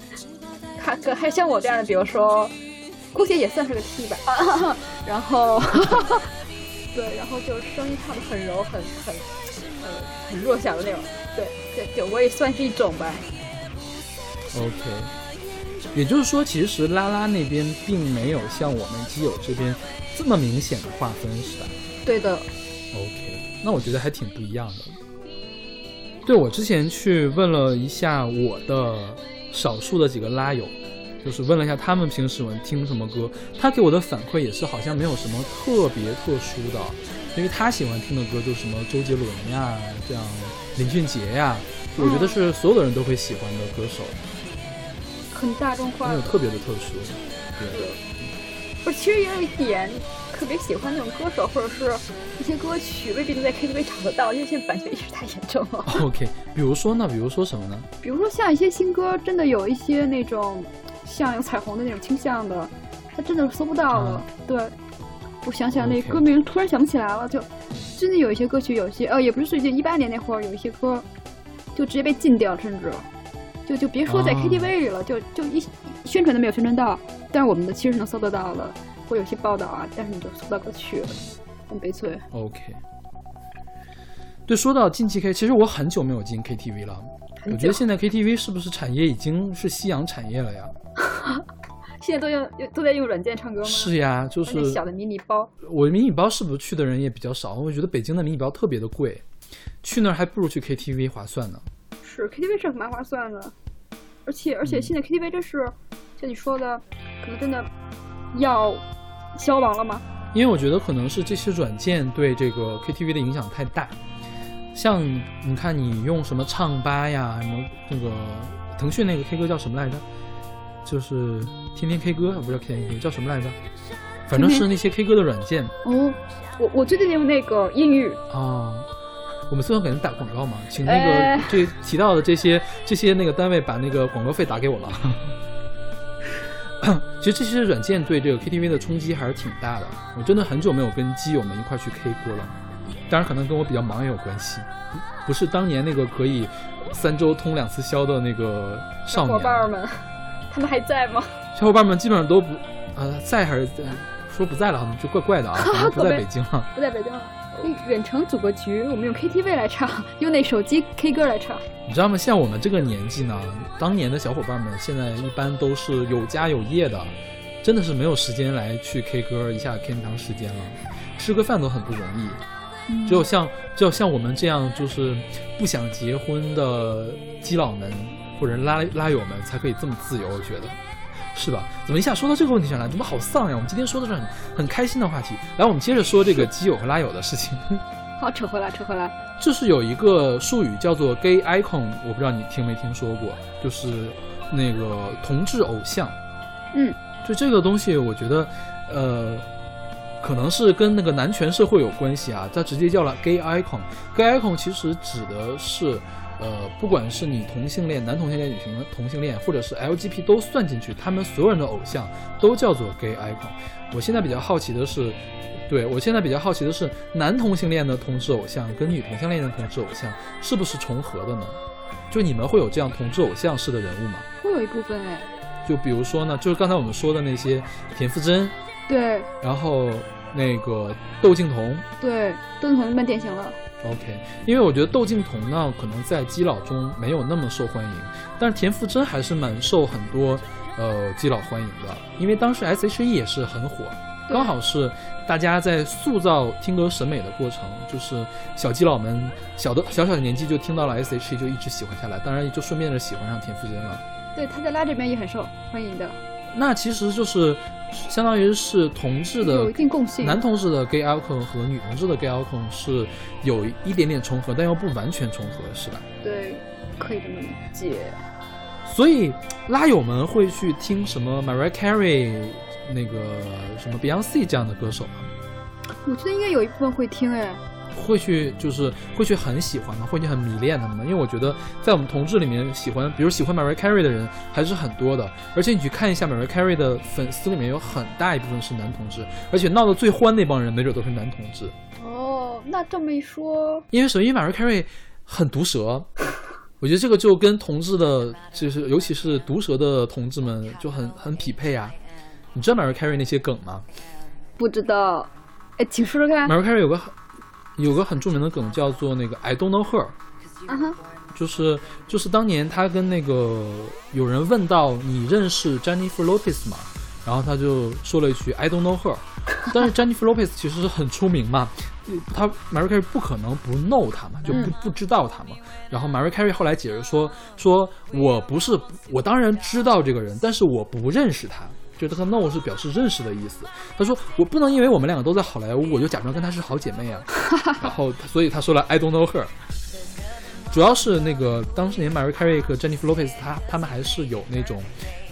还可还像我这样的，比如说，姑且也算是个 T 吧，然后，对，然后就声音唱的很柔，很很呃很弱小的那种，对对对，我也算是一种吧。OK，也就是说，其实拉拉那边并没有像我们基友这边这么明显的划分，是吧对的，？OK，那我觉得还挺不一样的。对我之前去问了一下我的少数的几个拉友，就是问了一下他们平时喜欢听什么歌，他给我的反馈也是好像没有什么特别特殊的，因为他喜欢听的歌就是什么周杰伦呀，这样林俊杰呀，我觉得是所有的人都会喜欢的歌手。很大众化没有。特别的特殊。对，不是，其实也有一点特别喜欢那种歌手或者是一些歌曲，未必能在 KTV 找得到，因为现在版权意识太严重了。OK，比如说呢？比如说什么呢？比如说像一些新歌，真的有一些那种像有彩虹的那种倾向的，它真的搜不到了。对，我想想那歌名突然想不起来了，就真的有一些歌曲，有些呃，也不是最近一八年那会儿有一些歌就直接被禁掉，甚至就就别说在哦 KTV 里了，就就一宣传都没有宣传到，但是我们的其实是能搜得到的，会有些报道啊，但是你就搜不到歌曲了，很悲催。OK。对，说到进气 K，其实我很久没有进 KTV 了。我觉得现在 KTV 是不是产业已经是夕阳产业了呀？现在都用都在用软件唱歌吗？是呀，就是小的迷你包，我迷你包是不是去的人也比较少？我觉得北京的迷你包特别的贵，去那儿还不如去 KTV 划算呢。是 KTV 是蛮划算的，而且而嗯且现在 KTV 真是像你说的，可能真的要消亡了吗？因为我觉得可能是这些软件对这个 KTV 的影响太大。像你看，你用什么唱吧呀，什么那个腾讯那个 K 歌叫什么来着？就是天天 K 歌，不叫天天 K 歌，叫什么来着？反正是那些 K 歌的软件哦，我我最近用那个英语，啊。我们虽然给人打广告嘛，请那个、哎这提到的这些这些那个单位把那个广告费打给我了。其实这些软件对这个 KTV 的冲击还是挺大的。我真的很久没有跟基友们一块去 K 歌了，当然可能跟我比较忙也有关系，不是当年那个可以三周通两次宵的那个少小年。伙伴们，他们还在吗？小伙伴们基本上都不，呃，在还是在说不在了，好像就怪怪的啊，可能不在北京了。不在北京了。远程组个局，我们用 KTV 来唱，用那手机 K 歌来唱。你知道吗？像我们这个年纪呢，当年的小伙伴们现在一般都是有家有业的，真的是没有时间来去 K 歌，一下 K 那么长时间了，吃个饭都很不容易。只有像只有像我们这样就是不想结婚的基佬们或者拉拉友们才可以这么自由，我觉得是吧？怎么一下说到这个问题上来，怎么好丧呀？我们今天说的是很很开心的话题，来，我们接着说这个基友和拉友的事情。好，扯回来，扯回来。就是有一个术语叫做 gay icon，我不知道你听没听说过，就是那个同志偶像。嗯，就这个东西，我觉得，呃，可能是跟那个男权社会有关系啊。它直接叫了 gay icon。gay icon 其实指的是，呃，不管是你同性恋、男同性恋、女性同性恋，或者是 LGBT 都算进去，他们所有人的偶像都叫做 gay icon。我现在比较好奇的是。对我现在比较好奇的是，男同性恋的同志偶像跟女同性恋的同志偶像是不是重合的呢？就你们会有这样同志偶像式的人物吗？会有一部分哎。就比如说呢，就是刚才我们说的那些田馥甄，对，然后那个窦靖童，对，窦靖童蛮典型了。OK，因为我觉得窦靖童呢，可能在基佬中没有那么受欢迎，但是田馥甄还是蛮受很多呃基佬欢迎的，因为当时 S.H.E 也是很火。刚好是大家在塑造听歌审美的过程，就是小基佬们小的小小的年纪就听到了 S.H.E 就一直喜欢下来，当然也就顺便的喜欢上田馥甄了。对，他在拉这边也很受欢迎的。那其实就是相当于是同志的有一定共性，男同志的 gay icon 和女同志的 gay icon 是有一点点重合，但又不完全重合，是吧？对，可以这么理解。所以拉友们会去听什么 Mariah Carey？那个什么 Beyonce 这样的歌手吗？我觉得应该有一部分会听哎，会去就是会去很喜欢吗？会去很迷恋他们吗？因为我觉得在我们同志里面，喜欢比如喜欢 Mariah Carey 的人还是很多的。而且你去看一下 Mariah Carey 的粉丝里面有很大一部分是男同志，而且闹得最欢那帮人没准都是男同志。哦，那这么一说，因为首先 Mariah Carey 很毒舌，我觉得这个就跟同志的，就是尤其是毒舌的同志们就很很匹配啊。你知道 Mariah Carey 那些梗吗？不知道，哎，请说说看。Mariah Carey 有个很有个很著名的梗叫做那个 I don't know her，就是就是当年他跟那个有人问到你认识 Jennifer Lopez 吗？然后他就说了一句 I don't know her，但是 Jennifer Lopez 其实是很出名嘛，他 Mariah Carey 不可能不 know 他嘛，就不不知道他嘛。然后 Mariah Carey 后来解释说说我不是我当然知道这个人，但是我不认识他。就这个 no 是表示认识的意思。他说我不能因为我们两个都在好莱坞，我就假装跟她是好姐妹啊。然后所以他说了 I don't know her。主要是那个当时年 Mariah Carey 和 Jennifer Lopez，他他们还是有那种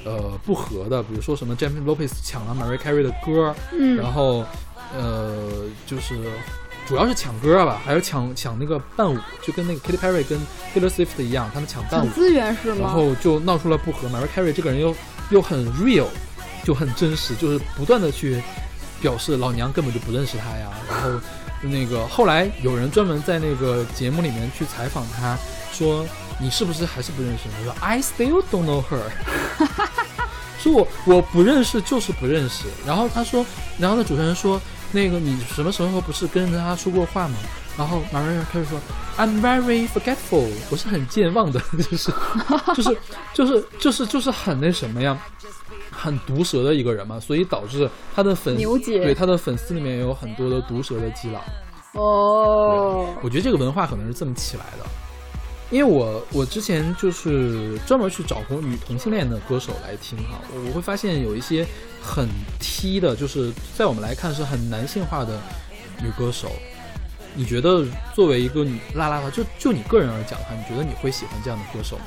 呃不和的，比如说什么 Jennifer Lopez 抢了 Mariah Carey 的歌，嗯，然后呃就是主要是抢歌吧，还有抢抢那个伴舞，就跟那个 Katy Perry 跟 Taylor Swift 一样，他们抢伴舞资源是吗？然后就闹出了不和。Mariah Carey 这个人又又很 real。就很真实，就是不断的去表示老娘根本就不认识他呀。然后那个后来有人专门在那个节目里面去采访他，说你是不是还是不认识？他说 I still don't know her，说我我不认识就是不认识。然后他说，然后那主持人说，那个你什么时候不是跟着他说过话吗？然后马瑞开始说 I'm very forgetful，我是很健忘的，就是就是就是就是就是很那什么呀。很毒舌的一个人嘛，所以导致他的粉丝对他的粉丝里面有很多的毒舌的基佬。哦，我觉得这个文化可能是这么起来的，因为我我之前就是专门去找过女同性恋的歌手来听哈，我会发现有一些很 T 的，就是在我们来看是很男性化的女歌手。你觉得作为一个女拉拉的，就就你个人而讲的话，你觉得你会喜欢这样的歌手吗？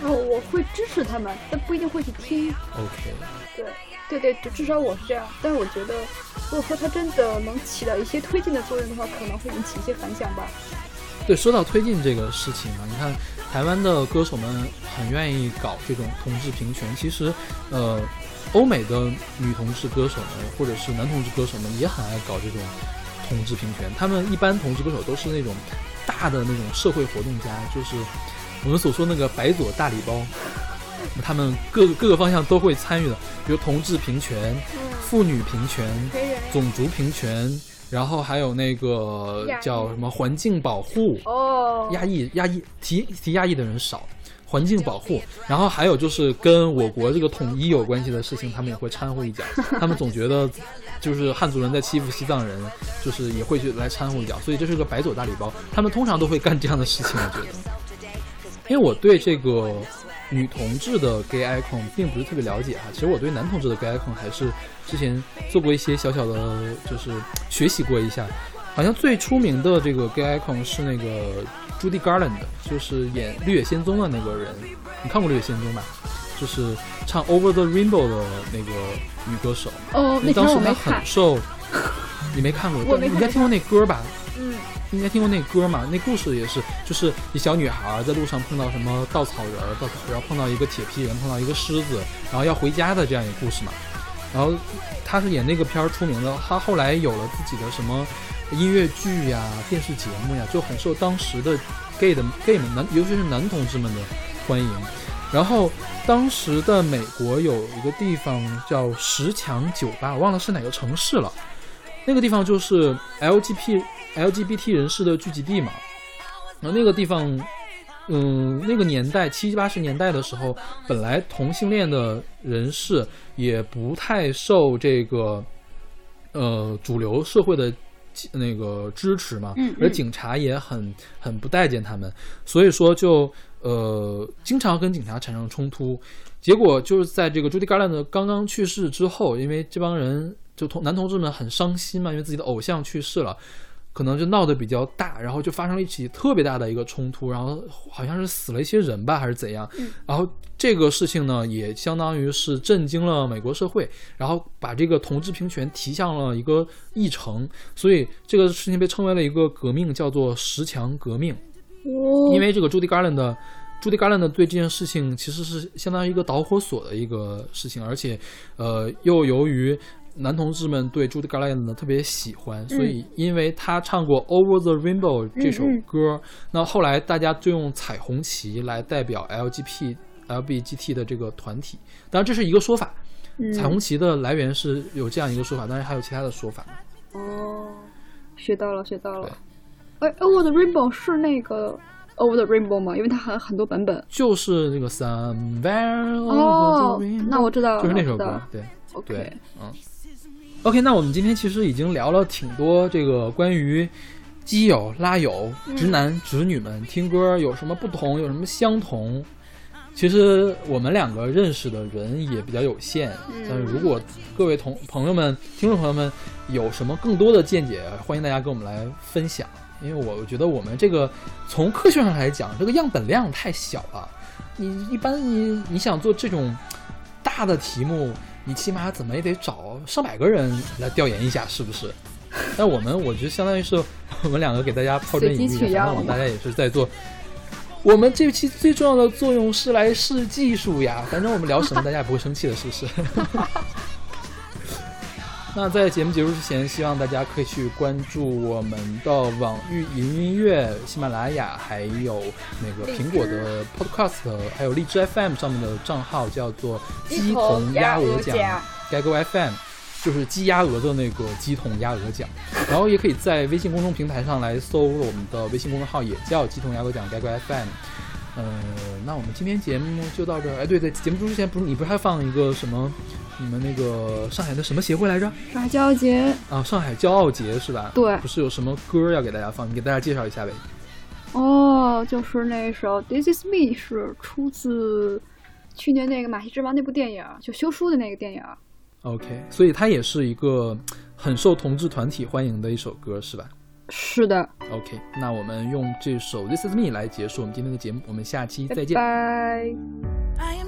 哦，我会支持他们，但不一定会去听。OK，对，对对，至少我是这样。但是我觉得，如果说他真的能起到一些推进的作用的话，可能会引起一些反响吧。对，说到推进这个事情啊，你看台湾的歌手们很愿意搞这种同志平权。其实，呃，欧美的女同志歌手们或者是男同志歌手们也很爱搞这种同志平权。他们一般同志歌手都是那种大的那种社会活动家，就是。我们所说那个白左大礼包，他们各个各个方向都会参与的，比如同志平权、妇女平权、种族平权，然后还有那个叫什么环境保护。哦，亚裔亚裔提提压抑的人少，环境保护，然后还有就是跟我国这个统一有关系的事情，他们也会掺和一脚。他们总觉得就是汉族人在欺负西藏人，就是也会去来掺和一脚，所以这是个白左大礼包。他们通常都会干这样的事情，我觉得。因为我对这个女同志的 gay icon 并不是特别了解哈，其实我对男同志的 gay icon 还是之前做过一些小小的，就是学习过一下。好像最出名的这个 gay icon 是那个 Judy Garland，就是演《绿野仙踪》的那个人。你看过《绿野仙踪》吧？就是唱《Over the Rainbow》的那个女歌手。哦，那当时她很，受，你没看过？我没看你应该听过那歌吧？嗯，应该听过那歌嘛？那故事也是，就是一小女孩在路上碰到什么稻草人，稻草，然后碰到一个铁皮人，碰到一个狮子，然后要回家的这样一个故事嘛。然后她是演那个片儿出名的，她后来有了自己的什么音乐剧呀、电视节目呀，就很受当时的 gay 的 gay 们男，尤其是男同志们的欢迎。然后当时的美国有一个地方叫十强酒吧，我忘了是哪个城市了。那个地方就是 LGBT LGBT 人士的聚集地嘛。然后那个地方，嗯，那个年代七八十年代的时候，本来同性恋的人士也不太受这个呃主流社会的那个支持嘛，而警察也很很不待见他们，所以说就呃经常跟警察产生冲突。结果就是在这个朱迪·嘎兰德刚刚去世之后，因为这帮人就同男同志们很伤心嘛，因为自己的偶像去世了，可能就闹得比较大，然后就发生了一起特别大的一个冲突，然后好像是死了一些人吧，还是怎样。然后这个事情呢，也相当于是震惊了美国社会，然后把这个同志平权提向了一个议程，所以这个事情被称为了一个革命，叫做十强革命。哦，因为这个朱迪·加兰的，朱迪·加兰的对这件事情其实是相当于一个导火索的一个事情，而且，呃，又由于男同志们对朱迪·嘎兰的特别喜欢，所以因为他唱过《Over the Rainbow》这首歌，那后来大家就用彩虹旗来代表 LGBT LGBT 的这个团体，当然这是一个说法。嗯彩虹旗的来源是有这样一个说法，当然还有其他的说法。哦，学到了，学到了。哎，Over the Rainbow 是那个 Over the Rainbow 吗？因为它还有很多版本。就是那个 Somewhere Over 哦 the Rainbow，那我知道了就是那首歌对。OK，对，嗯。OK，那我们今天其实已经聊了挺多这个关于基友、拉友、直男、直女们听歌有什么不同，有什么相同。其实我们两个认识的人也比较有限，但是如果各位同朋友们、听众朋友们有什么更多的见解，欢迎大家跟我们来分享。因为我觉得我们这个从科学上来讲，这个样本量太小了。你一般你你想做这种大的题目，你起码怎么也得找上百个人来调研一下，是不是？但我们我觉得相当于是我们两个给大家抛砖引玉，随机取样反正我大家也是在做。我们这期最重要的作用是来试技术呀，反正我们聊什么大家也不会生气的，是不是？那在节目结束之前，希望大家可以去关注我们的网易云音乐、喜马拉雅，还有那个苹果的 Podcast，还有荔枝 FM 上面的账号，叫做“鸡同鸭鹅奖 ”，Gaggle FM，就是鸡鸭鹅的那个鸡同鸭鹅奖。然后也可以在微信公众平台上来搜我们的微信公众号，也叫“鸡同鸭鹅奖 ”，Gaggle FM。呃，那我们今天节目就到这儿。哎，对对，节目之前不是你不是还放一个什么？你们那个上海的什么协会来着？上海骄傲节，啊，上海骄傲节是吧？对不是有什么歌要给大家放？你给大家介绍一下呗。哦，就是那首《This Is Me》是出自去年那个《马戏之王》那部电影，就修书的那个电影。OK，所以它也是一个很受同志团体欢迎的一首歌，是吧是的，？OK，那我们用这首《This Is Me》来结束我们今天的节目，我们下期再见。拜。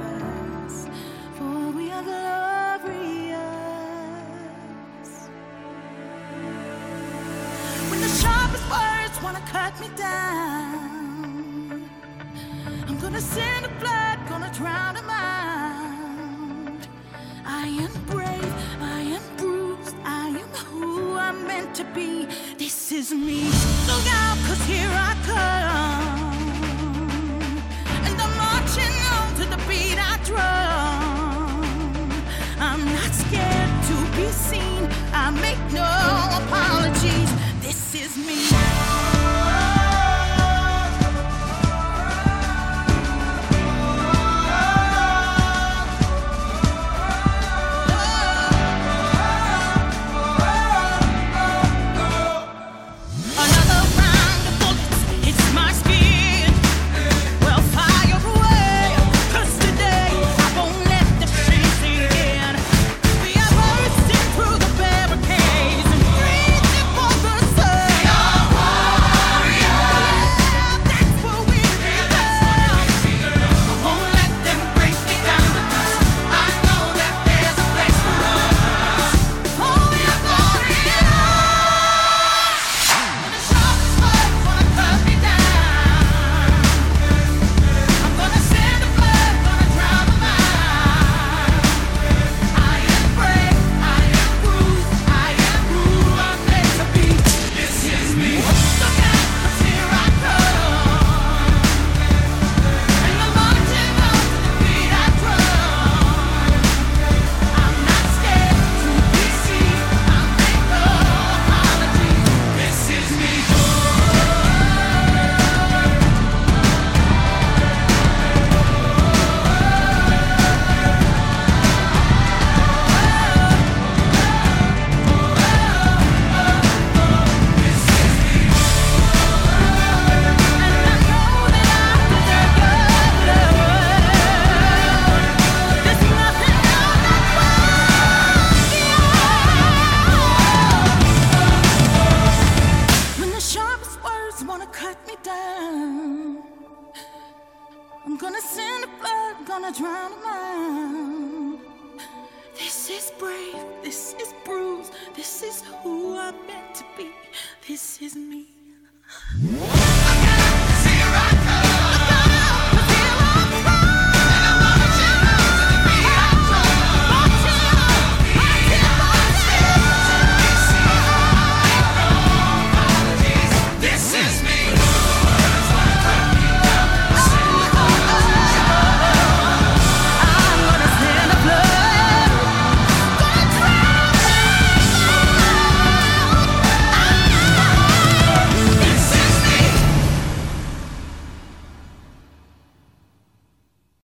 wanna cut me down. I'm gonna send a blood, gonna drown him out. I am brave, I am bruised, I am who I'm meant to be. This is me. Look out, cause here I come. And I'm marching on to the beat I drum. I'm not scared to be seen, I make no apologies. This is me.